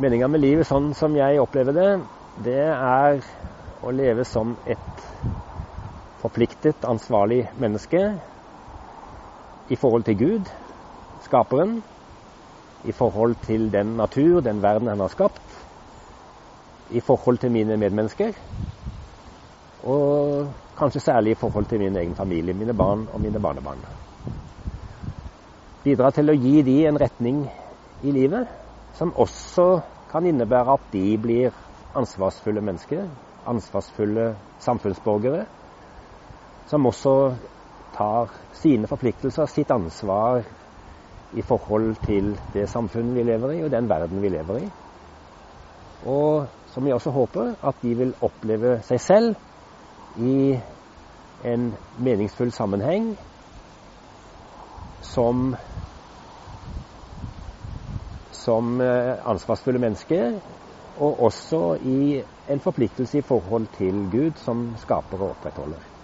Meninga med livet sånn som jeg opplever det, det er å leve som et forpliktet, ansvarlig menneske i forhold til Gud, skaperen, i forhold til den natur, den verden han har skapt, i forhold til mine medmennesker, og kanskje særlig i forhold til min egen familie, mine barn og mine barnebarn. Bidra til å gi de en retning i livet som også kan innebære at de blir ansvarsfulle mennesker, ansvarsfulle samfunnsborgere, som også tar sine forpliktelser, sitt ansvar i forhold til det samfunnet vi lever i, og den verden vi lever i. Og som jeg også håper at de vil oppleve seg selv i en meningsfull sammenheng som som eh, ansvarsfulle mennesker, og også i en forpliktelse i forhold til Gud som skaper og opprettholder.